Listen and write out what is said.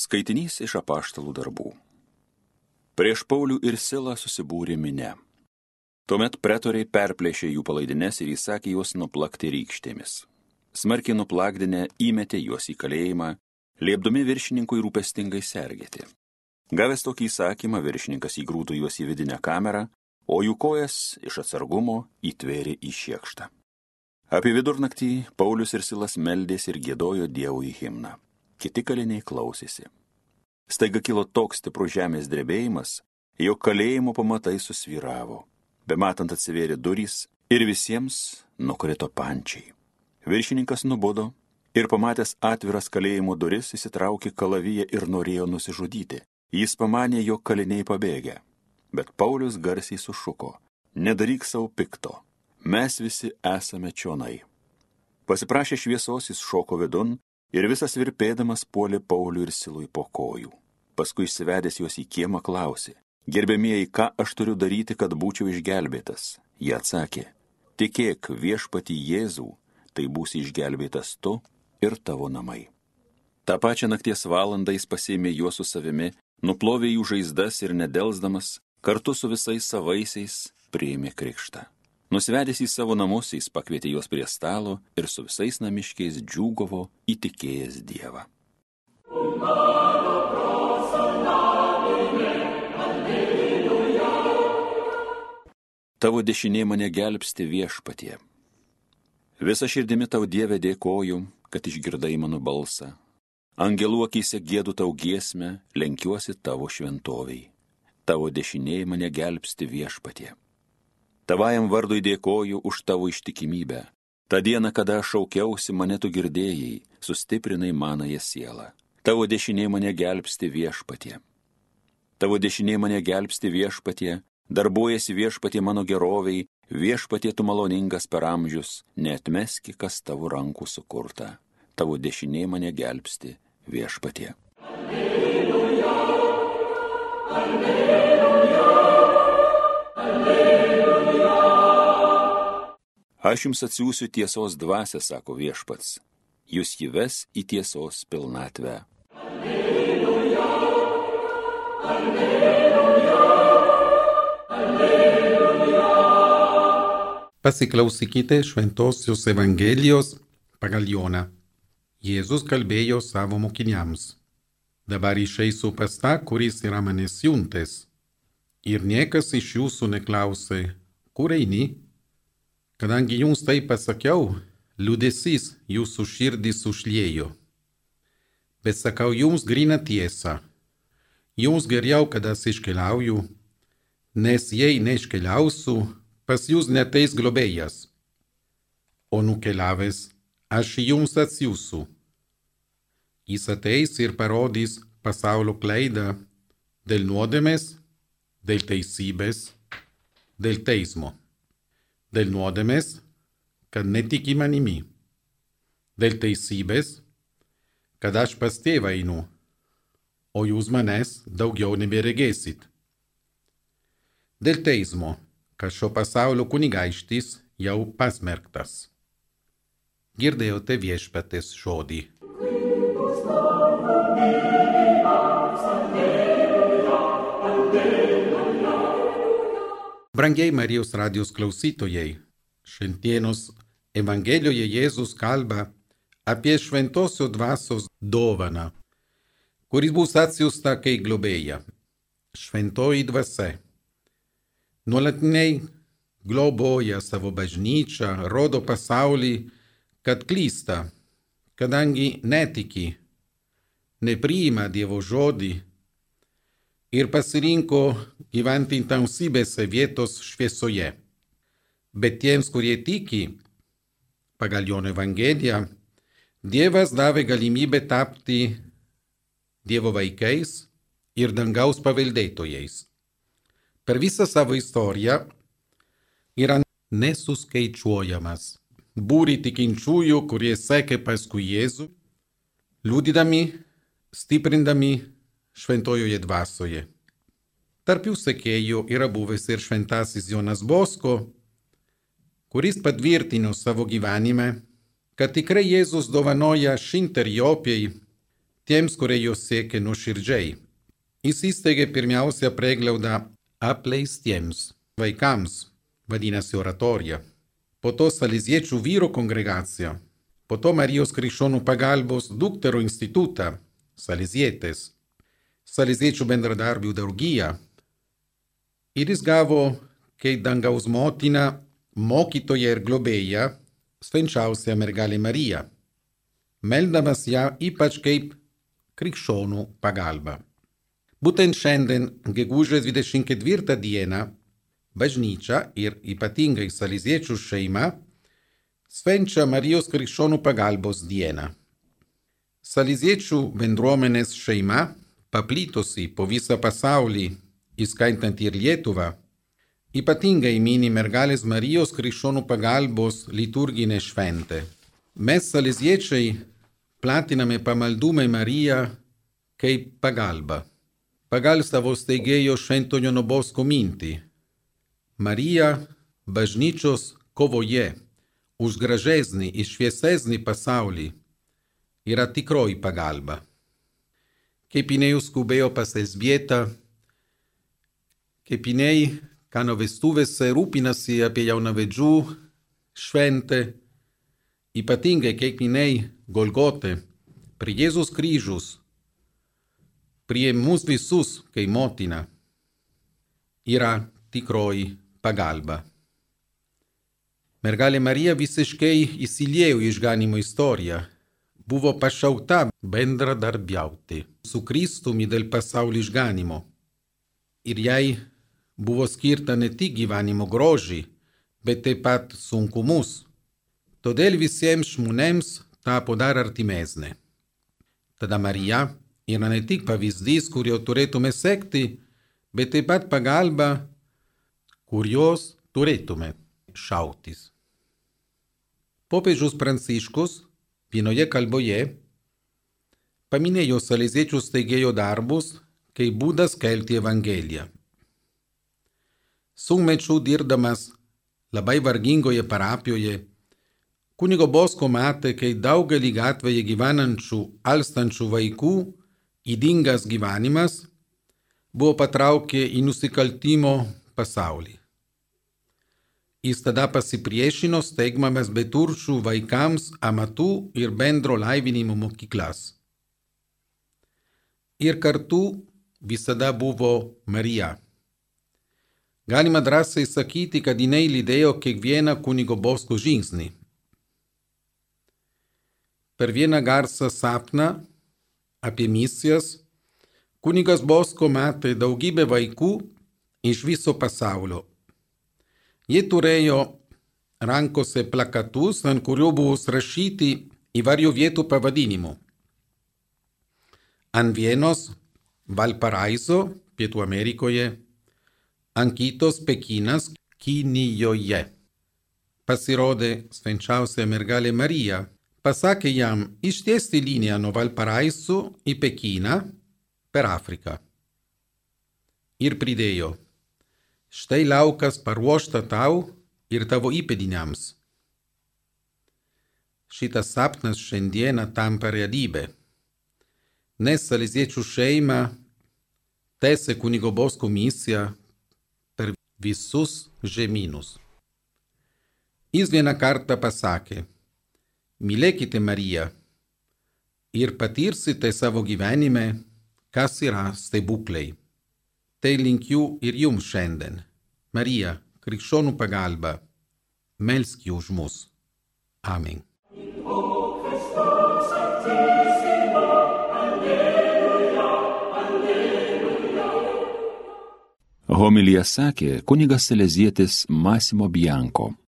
Skaitinys iš apaštalų darbų. Prieš Paulių ir Silą susibūrė minė. Tuomet pretoriai perplėšė jų palaidines ir įsakė juos nuplakti rykštėmis. Smarkiai nuplakdinę įmetė juos į kalėjimą, liepdami viršininkui rūpestingai sergėti. Gavęs tokį įsakymą, viršininkas įgrūdo juos į vidinę kamerą, o jų kojas iš atsargumo įtvėrė į šiekštą. Apie vidurnaktį Paulius ir Silas meldėsi ir gėdojo Dievui himną kiti kaliniai klausėsi. Staiga kilo toks stiprus žemės drebėjimas, jo kalėjimo pamatai susviravo. Bematant atsivėrė durys ir visiems nukrito pančiai. Viršininkas nubodo ir pamatęs atviras kalėjimo duris įsitraukė kalavyje ir norėjo nusižudyti. Jis pamanė, jo kaliniai pabėgę. Bet Paulius garsiai sušuko. Nedaryk savo pikto. Mes visi esame čionai. Pasiprašė šviesos, jis šoko vidun ir visas virpėdamas puolė Paulių ir Silui po kojų. Paskui įsivedęs juos į kiemą klausė, gerbėmieji, ką aš turiu daryti, kad būčiau išgelbėtas? Jie atsakė, tikėk viešpati Jėzų, tai būsi išgelbėtas tu ir tavo namai. Ta pačia nakties valandą jis pasėmė juos su savimi, nuplovė jų žaizdas ir nedelsdamas, kartu su visais savaisiais priėmė krikštą. Nusvedęs į savo namus, jis pakvietė juos prie stalo ir su visais namiškiais džiūgavo įtikėjęs Dievą. Tavo dešinė mane gelbsti viešpatie. Visa širdimi tau Dieve dėkoju, kad išgirdai mano balsą. Angelų akise gėdu tau giesmę, lenkiuosi tavo šventoviai. Tavo dešinė mane gelbsti viešpatie. Tavajam vardui dėkoju už tavo ištikimybę. Ta diena, kada aš šaukiausi, mane tu girdėjai, sustiprinai manąją sielą. Tavo dešinė mane gelbsti viešpatie. Tavo dešinė mane gelbsti viešpatie, darbuojasi viešpatie mano geroviai, viešpatie tu maloningas per amžius, netmeski, kas tavo rankų sukurta. Tavo dešinė mane gelbsti viešpatie. Alleluja, alleluja. Aš jums atsiųsiu tiesos dvasę, sako viešpats. Jūs jį ves į tiesos pilnatvę. Alleluja, alleluja, alleluja. Pasiklausykite Šventosios Evangelijos pagal Joną. Jėzus kalbėjo savo mokiniams. Dabar išeisiu pas tą, kuris yra manęs siuntęs. Ir niekas iš jūsų neklausė, kur eini? Kadangi jums tai pasakiau, liūdėsys jūsų širdis užliejo. Bet sakau jums grina tiesą. Jums geriau, kad aš iškeliauju, nes jei neiškeliausiu, pas jūs neteis globėjas. O nukeliavęs, aš jums atsiųsiu. Jis ateis ir parodys pasaulio klaidą dėl nuodėmės, dėl teisybės, dėl teismo dėl nuodėmės, kad netiki manimi, dėl teisybės, kad aš pas tėvą einu, o jūs manęs daugiau neberegėsit. Dėl teismo, kad šio pasaulio kunigaištis jau pasmerktas. Girdėjote viešpatės žodį. Brangiai Marijos radijos klausytojai, šiandienos Evangelijoje Jėzus kalba apie šventosios dvasios dovaną, kuris bus atsiųsta kaip globėja. Šventoji dvasia. Nuolatiniai globoja savo bažnyčią, rodo pasaulį, kad klysta, kadangi netiki, nepriima Dievo žodį ir pasirinko gyventi tamsybėse vietos šviesoje. Bet tiems, kurie tiki, pagal Jono Evangeliją, Dievas davė galimybę tapti Dievo vaikais ir dangaus paveldėtojais. Per visą savo istoriją yra nesuskaičiuojamas būri tikinčiųjų, kurie sekė paskui Jėzų, liūdydami, stiprindami šventojoje dvasioje. Tarp jų sekėjų yra buvęs ir šventasis Jonas Bosko, kuris patvirtino savo gyvenime, kad tikrai Jėzus dovanoja šinteriopiai tiems, kurie jos siekia nuoširdžiai. Jis įsteigė pirmiausia prieglaudą apleistiems vaikams, vadinasi oratorija, po to Saliziečių vyro kongregacija, po to Marijos krikščionų pagalbos dukterų institutą, Salizietės, Saliziečių bendradarbių draugija. Ir jis gavo, kaip dangaus motina, mokytoja ir globėja, švenčiausia mergelė Marija, meldamas ją ypač kaip krikščionų pagalba. Būtent šiandien, gegužės 24 dieną, bažnyčia ir ypatingai Saliziečių šeima švenčia Marijos krikščionų pagalbos dieną. Saliziečių bendruomenės šeima, paplitusi po visą pasaulį, įskaitant ir Lietuvą, ypatingai mini mergalės Marijos krikščionų pagalbos liturginę šventę. Mes saliziečiai platiname pamaldumą Mariją kaip pagalba. Pagal savo steigėjo Šventojo Nobosko mintį. Marija bažnyčios kovoje už gražesnį ir šviesesnį pasaulį yra tikroji pagalba. Kaip jinai skubėjo pas Elsbietą, kaip jinai Kano vestuvėse rūpinasi apie jaunavedžių šventę, ypatingai kiekvienai Golgote, prie Jėzus kryžius, prie mūsų visus, kai motina, yra tikroji pagalba. Mergelė Marija visiškai įsiliejo išganimo istoriją, buvo pašaukta bendradarbiauti su Kristumi dėl pasaulio išganimo. Ir jai buvo skirta ne tik gyvenimo grožį, bet taip pat sunkumus. Todėl visiems žmonėms tapo dar artimesnė. Tada Marija yra ne tik pavyzdys, kurio turėtume sekti, bet taip pat pagalba, kurios turėtume šautis. Popiežius Pranciškus vienoje kalboje paminėjo salėziečių steigėjo darbus kaip būdas kelti Evangeliją. Sunkmečių dirbdamas labai vargingoje parapijoje, kunigo Bosko matė, kai daugelį gatvėje gyvenančių, alstančių vaikų įdingas gyvenimas buvo patraukė į nusikaltimo pasaulį. Jis tada pasipriešino steigmamas beturčių vaikams amatų ir bendro laivinimo mokyklas. Ir kartu visada buvo Marija. Galima drąsiai sakyti, kad jinai lydėjo kiekvieną kunigo Bosko žingsnį. Per vieną garsą sapną apie misijas kunigas Bosko matė daugybę vaikų iš viso pasaulio. Jie turėjo rankose plakatus, ant kurių buvo surašyti įvairių vietų pavadinimų. Ant vienos Valparaiso, Pietų Amerikoje, Ankytos Pekinas Kinijoje. Pasirodė švenčiausia mergelė Marija, pasakė jam ištiesti liniją nuo Valparaiso į Pekiną per Afriką. Ir pridėjo, štai laukas paruošta tau ir tavo įpėdiniams. Šitas sapnas šiandieną tampa realybė. Nes Saliziečių šeima tęsė kunigo Bosko misiją visus žemynus. Jis vieną kartą pasakė, mylėkite Mariją ir patirsite savo gyvenime, kas yra stebuklai. Tai linkiu ir jums šiandien. Marija, krikščionų pagalba, melsk už mus. Amen. Homilija sakė kunigas Selezietis Masimo Bianko.